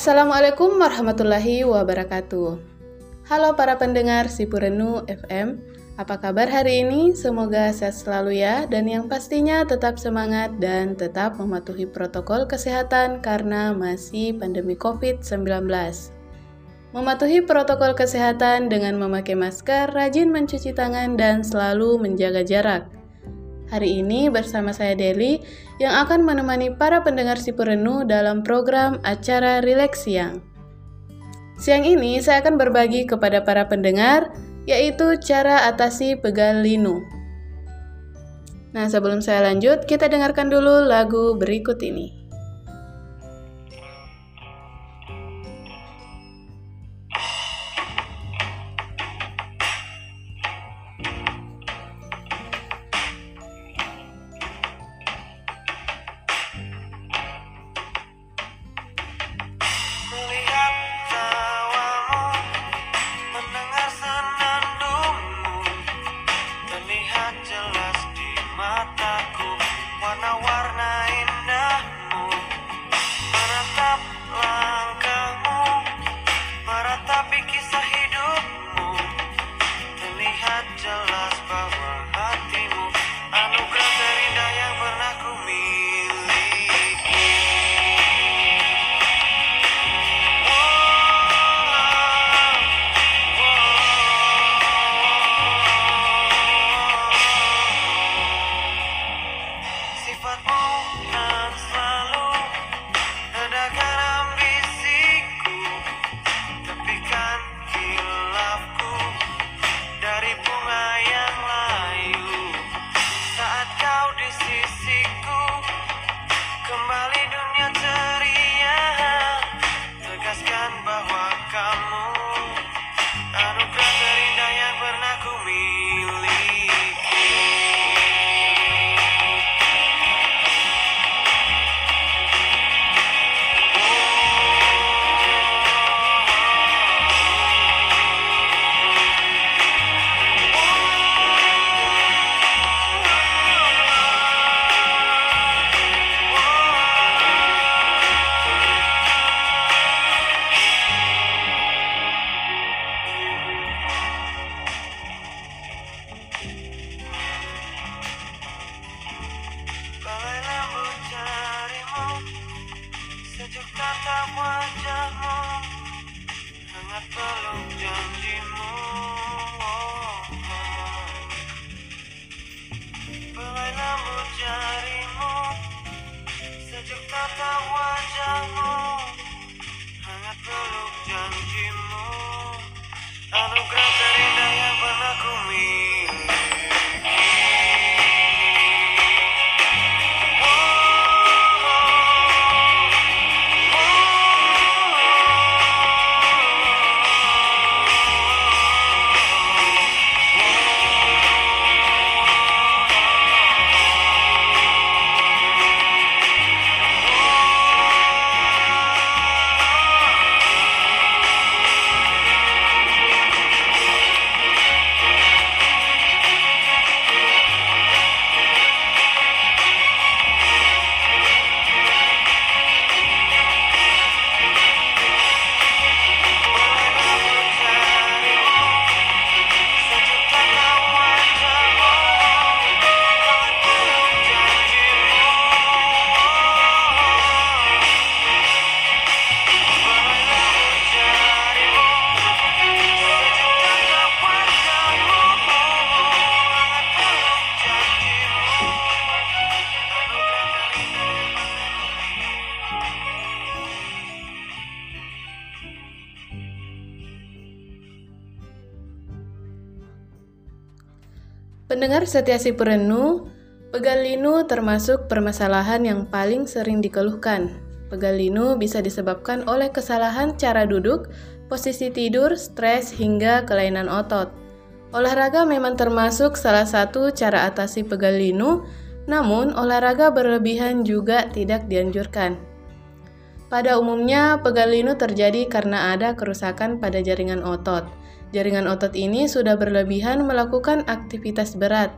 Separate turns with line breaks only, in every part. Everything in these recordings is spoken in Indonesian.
Assalamualaikum warahmatullahi wabarakatuh. Halo para pendengar Sipurenu FM, apa kabar hari ini? Semoga sehat selalu ya dan yang pastinya tetap semangat dan tetap mematuhi protokol kesehatan karena masih pandemi COVID-19. Mematuhi protokol kesehatan dengan memakai masker, rajin mencuci tangan dan selalu menjaga jarak. Hari ini bersama saya Deli yang akan menemani para pendengar Sipurenu dalam program acara Relax Siang. Siang ini saya akan berbagi kepada para pendengar yaitu cara atasi pegal linu. Nah, sebelum saya lanjut, kita dengarkan dulu lagu berikut ini. di sisiku. Kembali Pendengar setia si perenu, pegal linu termasuk permasalahan yang paling sering dikeluhkan. Pegal linu bisa disebabkan oleh kesalahan cara duduk, posisi tidur, stres, hingga kelainan otot. Olahraga memang termasuk salah satu cara atasi pegal linu, namun olahraga berlebihan juga tidak dianjurkan. Pada umumnya, pegal linu terjadi karena ada kerusakan pada jaringan otot. Jaringan otot ini sudah berlebihan melakukan aktivitas berat.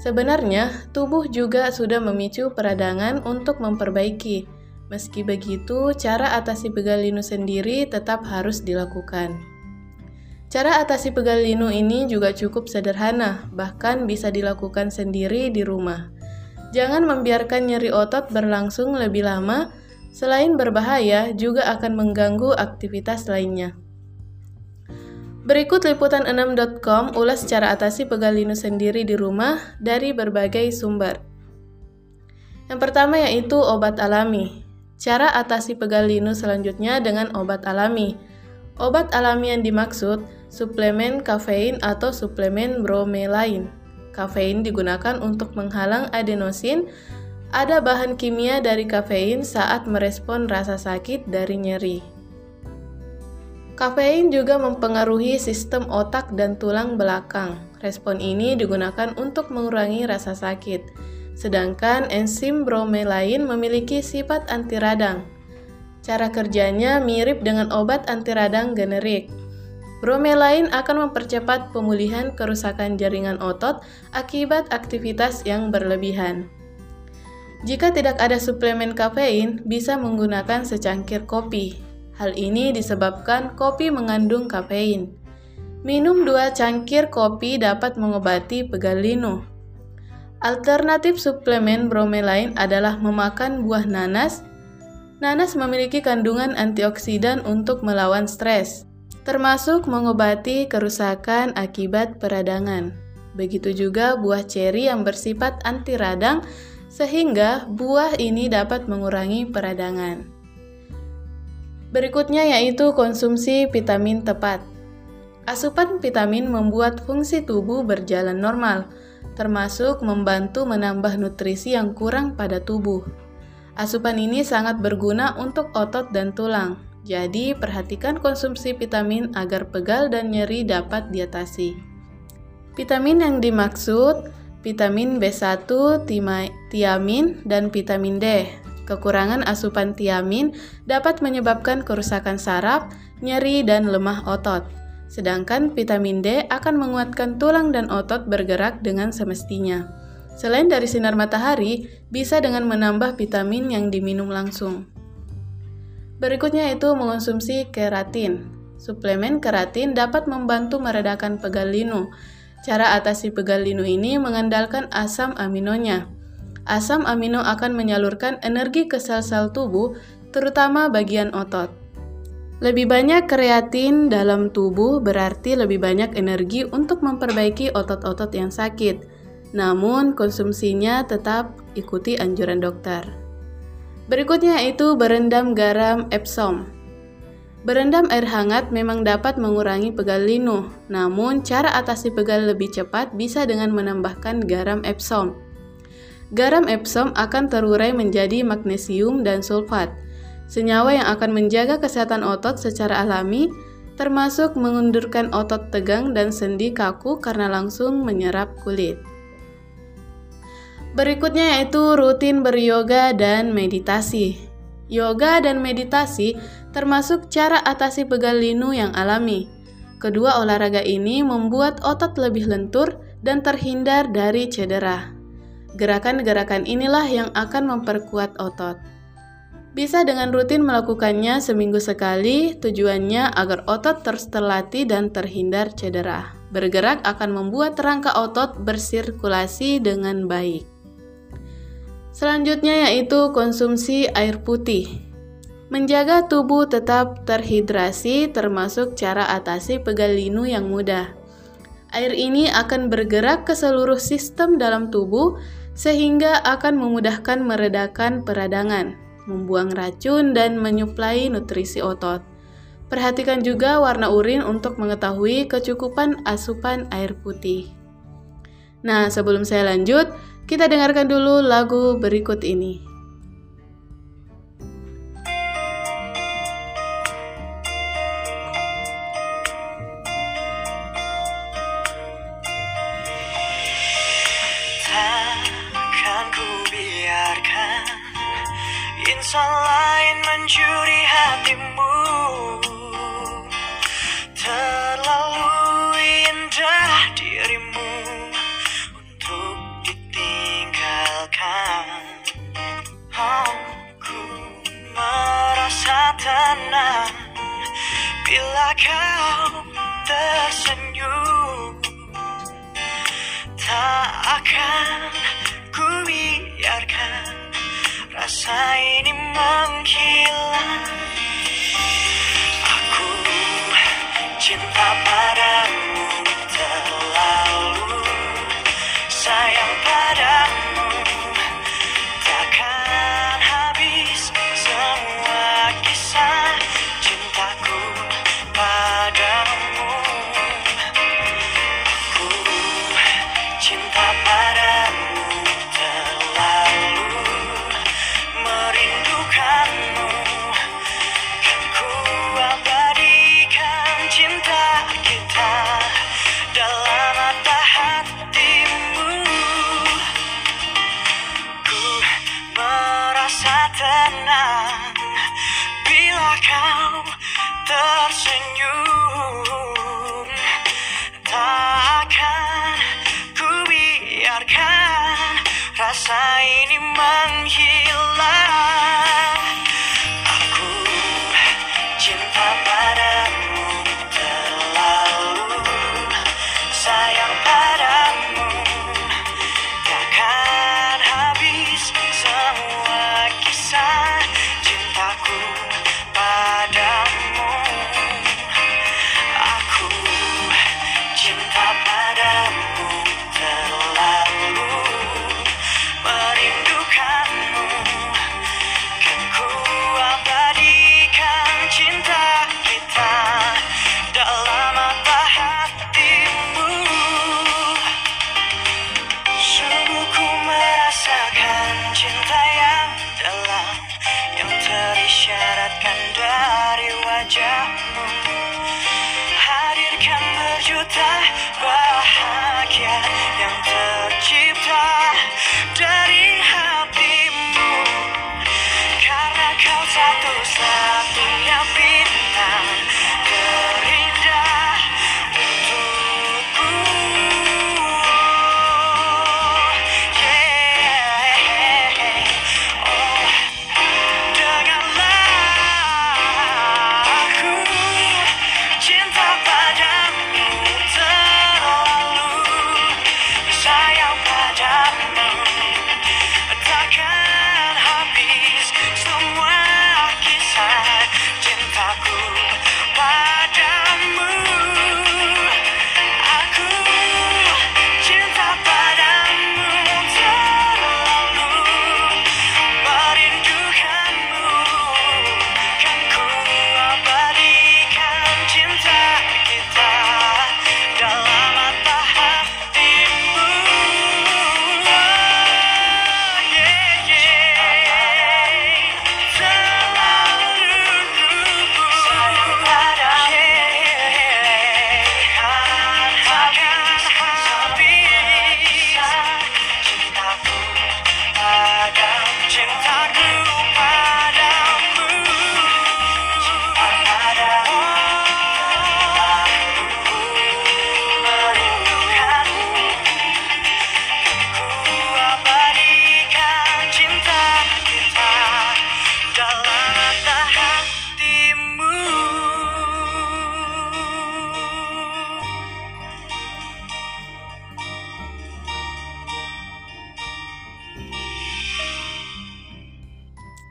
Sebenarnya, tubuh juga sudah memicu peradangan untuk memperbaiki.
Meski begitu, cara atasi pegal linu sendiri tetap harus dilakukan. Cara atasi pegal linu ini juga cukup sederhana, bahkan bisa dilakukan sendiri di rumah. Jangan membiarkan nyeri otot berlangsung lebih lama, selain berbahaya juga akan mengganggu aktivitas lainnya. Berikut liputan 6.com ulas cara atasi pegal linu sendiri di rumah dari berbagai sumber. Yang pertama yaitu obat alami. Cara atasi pegal linu selanjutnya dengan obat alami. Obat alami yang dimaksud suplemen kafein atau suplemen bromelain. Kafein digunakan untuk menghalang adenosin. Ada bahan kimia dari kafein saat merespon rasa sakit dari nyeri. Kafein juga mempengaruhi sistem otak dan tulang belakang. Respon ini digunakan untuk mengurangi rasa sakit. Sedangkan enzim bromelain memiliki sifat anti radang. Cara kerjanya mirip dengan obat anti radang generik. Bromelain akan mempercepat pemulihan kerusakan jaringan otot akibat aktivitas yang berlebihan. Jika tidak ada suplemen kafein, bisa menggunakan secangkir kopi. Hal ini disebabkan kopi mengandung kafein. Minum dua cangkir kopi dapat mengobati pegal linu. Alternatif suplemen bromelain adalah memakan buah nanas. Nanas memiliki kandungan antioksidan untuk melawan stres, termasuk mengobati kerusakan akibat peradangan. Begitu juga buah ceri yang bersifat anti radang, sehingga buah ini dapat mengurangi peradangan. Berikutnya yaitu konsumsi vitamin tepat. Asupan vitamin membuat fungsi tubuh berjalan normal termasuk membantu menambah nutrisi yang kurang pada tubuh. Asupan ini sangat berguna untuk otot dan tulang, jadi perhatikan konsumsi vitamin agar pegal dan nyeri dapat diatasi. Vitamin yang dimaksud vitamin B1, tiamin, dan vitamin D. Kekurangan asupan tiamin dapat menyebabkan kerusakan saraf, nyeri, dan lemah otot. Sedangkan vitamin D akan menguatkan tulang dan otot bergerak dengan semestinya. Selain dari sinar matahari, bisa dengan menambah vitamin yang diminum langsung. Berikutnya itu mengonsumsi keratin. Suplemen keratin dapat membantu meredakan pegal linu. Cara atasi pegal linu ini mengandalkan asam aminonya. Asam amino akan menyalurkan energi ke sel-sel tubuh, terutama bagian otot. Lebih banyak kreatin dalam tubuh berarti lebih banyak energi untuk memperbaiki otot-otot yang sakit. Namun, konsumsinya tetap ikuti anjuran dokter. Berikutnya yaitu berendam garam Epsom. Berendam air hangat memang dapat mengurangi pegal linu, namun cara atasi pegal lebih cepat bisa dengan menambahkan garam Epsom. Garam Epsom akan terurai menjadi magnesium dan sulfat senyawa yang akan menjaga kesehatan otot secara alami, termasuk mengundurkan otot tegang dan sendi kaku karena langsung menyerap kulit. Berikutnya yaitu rutin beryoga dan meditasi. Yoga dan meditasi termasuk cara atasi pegal linu yang alami. Kedua olahraga ini membuat otot lebih lentur dan terhindar dari cedera. Gerakan-gerakan inilah yang akan memperkuat otot. Bisa dengan rutin melakukannya seminggu sekali, tujuannya agar otot terus terlatih dan terhindar cedera. Bergerak akan membuat rangka otot bersirkulasi dengan baik. Selanjutnya yaitu konsumsi air putih. Menjaga tubuh tetap terhidrasi termasuk cara atasi pegal linu yang mudah. Air ini akan bergerak ke seluruh sistem dalam tubuh sehingga akan memudahkan meredakan peradangan membuang racun, dan menyuplai nutrisi otot. Perhatikan juga warna urin untuk mengetahui kecukupan asupan air putih. Nah, sebelum saya lanjut, kita dengarkan dulu lagu berikut ini.
Mencuri hatimu. Terlalu indah dirimu untuk ditinggalkan. Aku tenang. Bila kau tersenyum Tak akan ku biarkan rasa ini menghilang rasa ini menghilang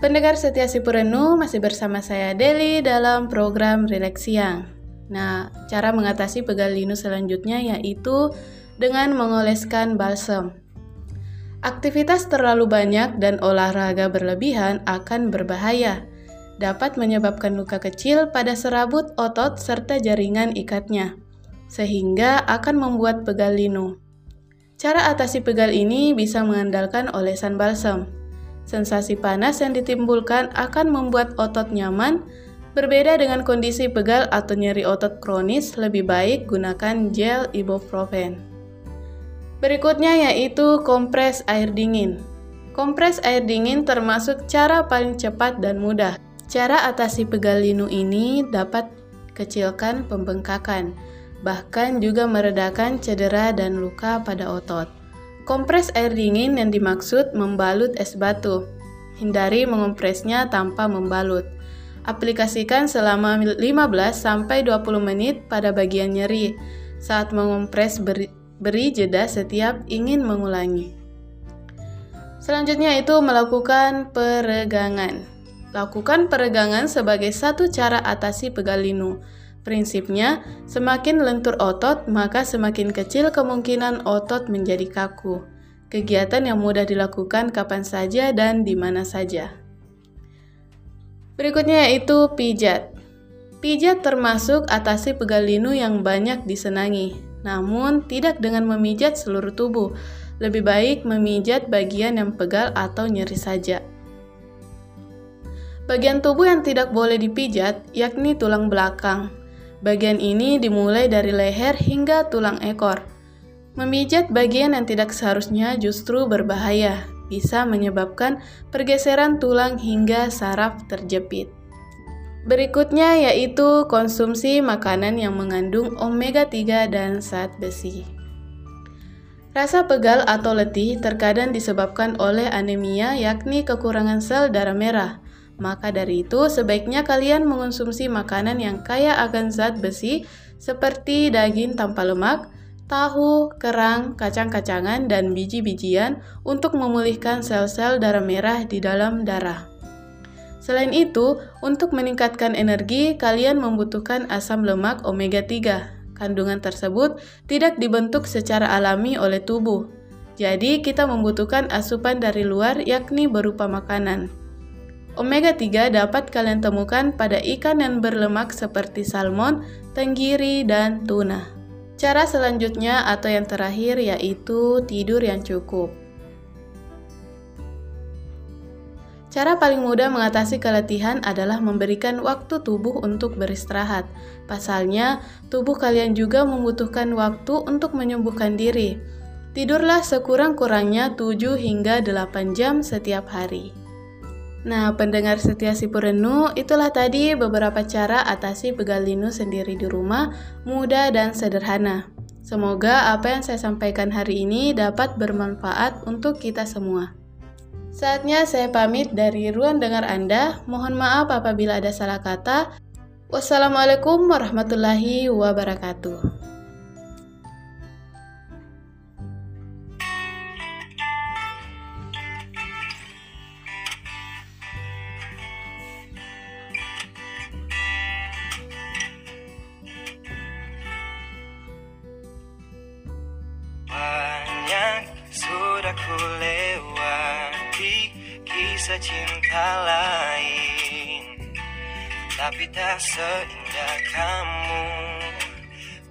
Pendengar setia Sipurenu masih bersama saya Deli dalam program Relax Siang. Nah, cara mengatasi pegal linu selanjutnya yaitu dengan mengoleskan balsam. Aktivitas terlalu banyak dan olahraga berlebihan akan berbahaya. Dapat menyebabkan luka kecil pada serabut otot serta jaringan ikatnya, sehingga akan membuat pegal linu. Cara atasi pegal ini bisa mengandalkan olesan balsam. Sensasi panas yang ditimbulkan akan membuat otot nyaman, berbeda dengan kondisi pegal atau nyeri otot kronis, lebih baik gunakan gel ibuprofen. Berikutnya yaitu kompres air dingin. Kompres air dingin termasuk cara paling cepat dan mudah. Cara atasi pegal linu ini dapat kecilkan pembengkakan, bahkan juga meredakan cedera dan luka pada otot. Kompres air dingin yang dimaksud membalut es batu. Hindari mengompresnya tanpa membalut. Aplikasikan selama 15-20 menit pada bagian nyeri. Saat mengompres beri, beri jeda setiap ingin mengulangi. Selanjutnya itu melakukan peregangan. Lakukan peregangan sebagai satu cara atasi pegal linu. Prinsipnya, semakin lentur otot, maka semakin kecil kemungkinan otot menjadi kaku. Kegiatan yang mudah dilakukan kapan saja dan di mana saja. Berikutnya yaitu pijat. Pijat termasuk atasi pegal linu yang banyak disenangi, namun tidak dengan memijat seluruh tubuh. Lebih baik memijat bagian yang pegal atau nyeri saja. Bagian tubuh yang tidak boleh dipijat yakni tulang belakang. Bagian ini dimulai dari leher hingga tulang ekor. Memijat bagian yang tidak seharusnya justru berbahaya, bisa menyebabkan pergeseran tulang hingga saraf terjepit. Berikutnya yaitu konsumsi makanan yang mengandung omega 3 dan zat besi. Rasa pegal atau letih terkadang disebabkan oleh anemia yakni kekurangan sel darah merah. Maka dari itu sebaiknya kalian mengonsumsi makanan yang kaya akan zat besi seperti daging tanpa lemak, tahu, kerang, kacang-kacangan, dan biji-bijian untuk memulihkan sel-sel darah merah di dalam darah. Selain itu, untuk meningkatkan energi, kalian membutuhkan asam lemak omega 3. Kandungan tersebut tidak dibentuk secara alami oleh tubuh. Jadi, kita membutuhkan asupan dari luar yakni berupa makanan. Omega 3 dapat kalian temukan pada ikan yang berlemak seperti salmon, tenggiri, dan tuna. Cara selanjutnya atau yang terakhir yaitu tidur yang cukup. Cara paling mudah mengatasi keletihan adalah memberikan waktu tubuh untuk beristirahat. Pasalnya, tubuh kalian juga membutuhkan waktu untuk menyembuhkan diri. Tidurlah sekurang-kurangnya 7 hingga 8 jam setiap hari. Nah, pendengar setia si Purenu, itulah tadi beberapa cara atasi pegal linu sendiri di rumah, mudah dan sederhana. Semoga apa yang saya sampaikan hari ini dapat bermanfaat untuk kita semua. Saatnya saya pamit dari ruang dengar Anda. Mohon maaf apabila ada salah kata. Wassalamualaikum warahmatullahi wabarakatuh.
Ku lewati kisah cinta lain. Tapi tak seindah kamu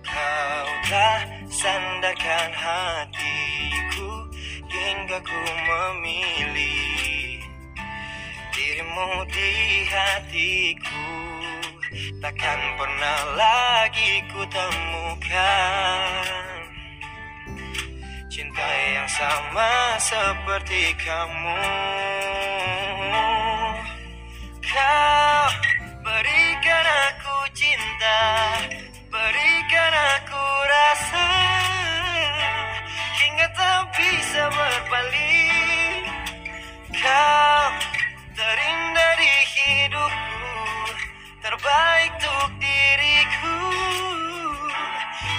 Kau telah sandarkan hatiku Hingga ku memilih Dirimu di hatiku. Takkan pernah lagi ku temukan Cinta yang sama seperti kamu. Kau berikan aku cinta Berikan aku rasa Hingga tak bisa berbalik. Kau terindah di hidupku Terbaik untuk diriku.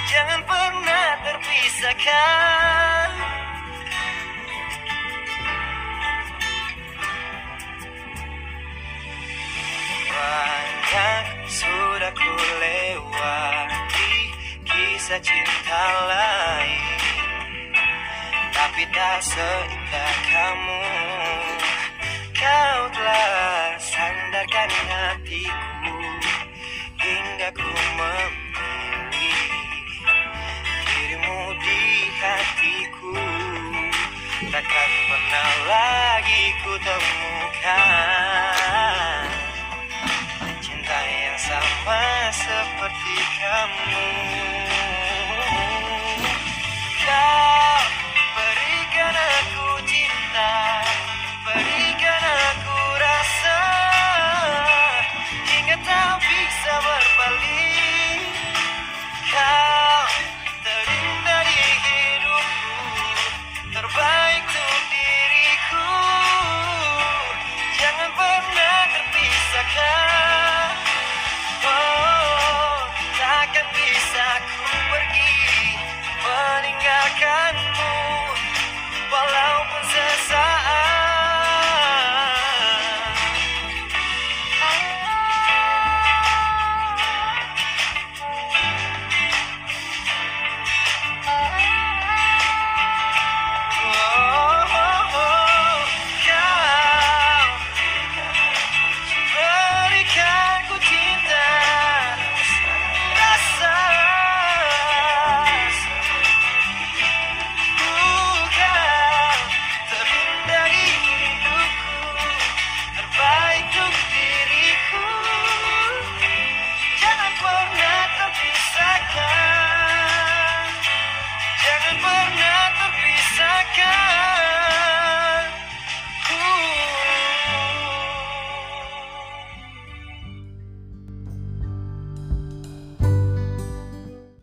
Jangan pernah terpisahkan kisah cinta lain. Tapi tak seindah kamu. Kau telah sandarkan hatiku Hingga ku memilih Dirimu di hatiku. Takkan pernah lagi ku temukan Cinta yang sama seperti kamu Yeah.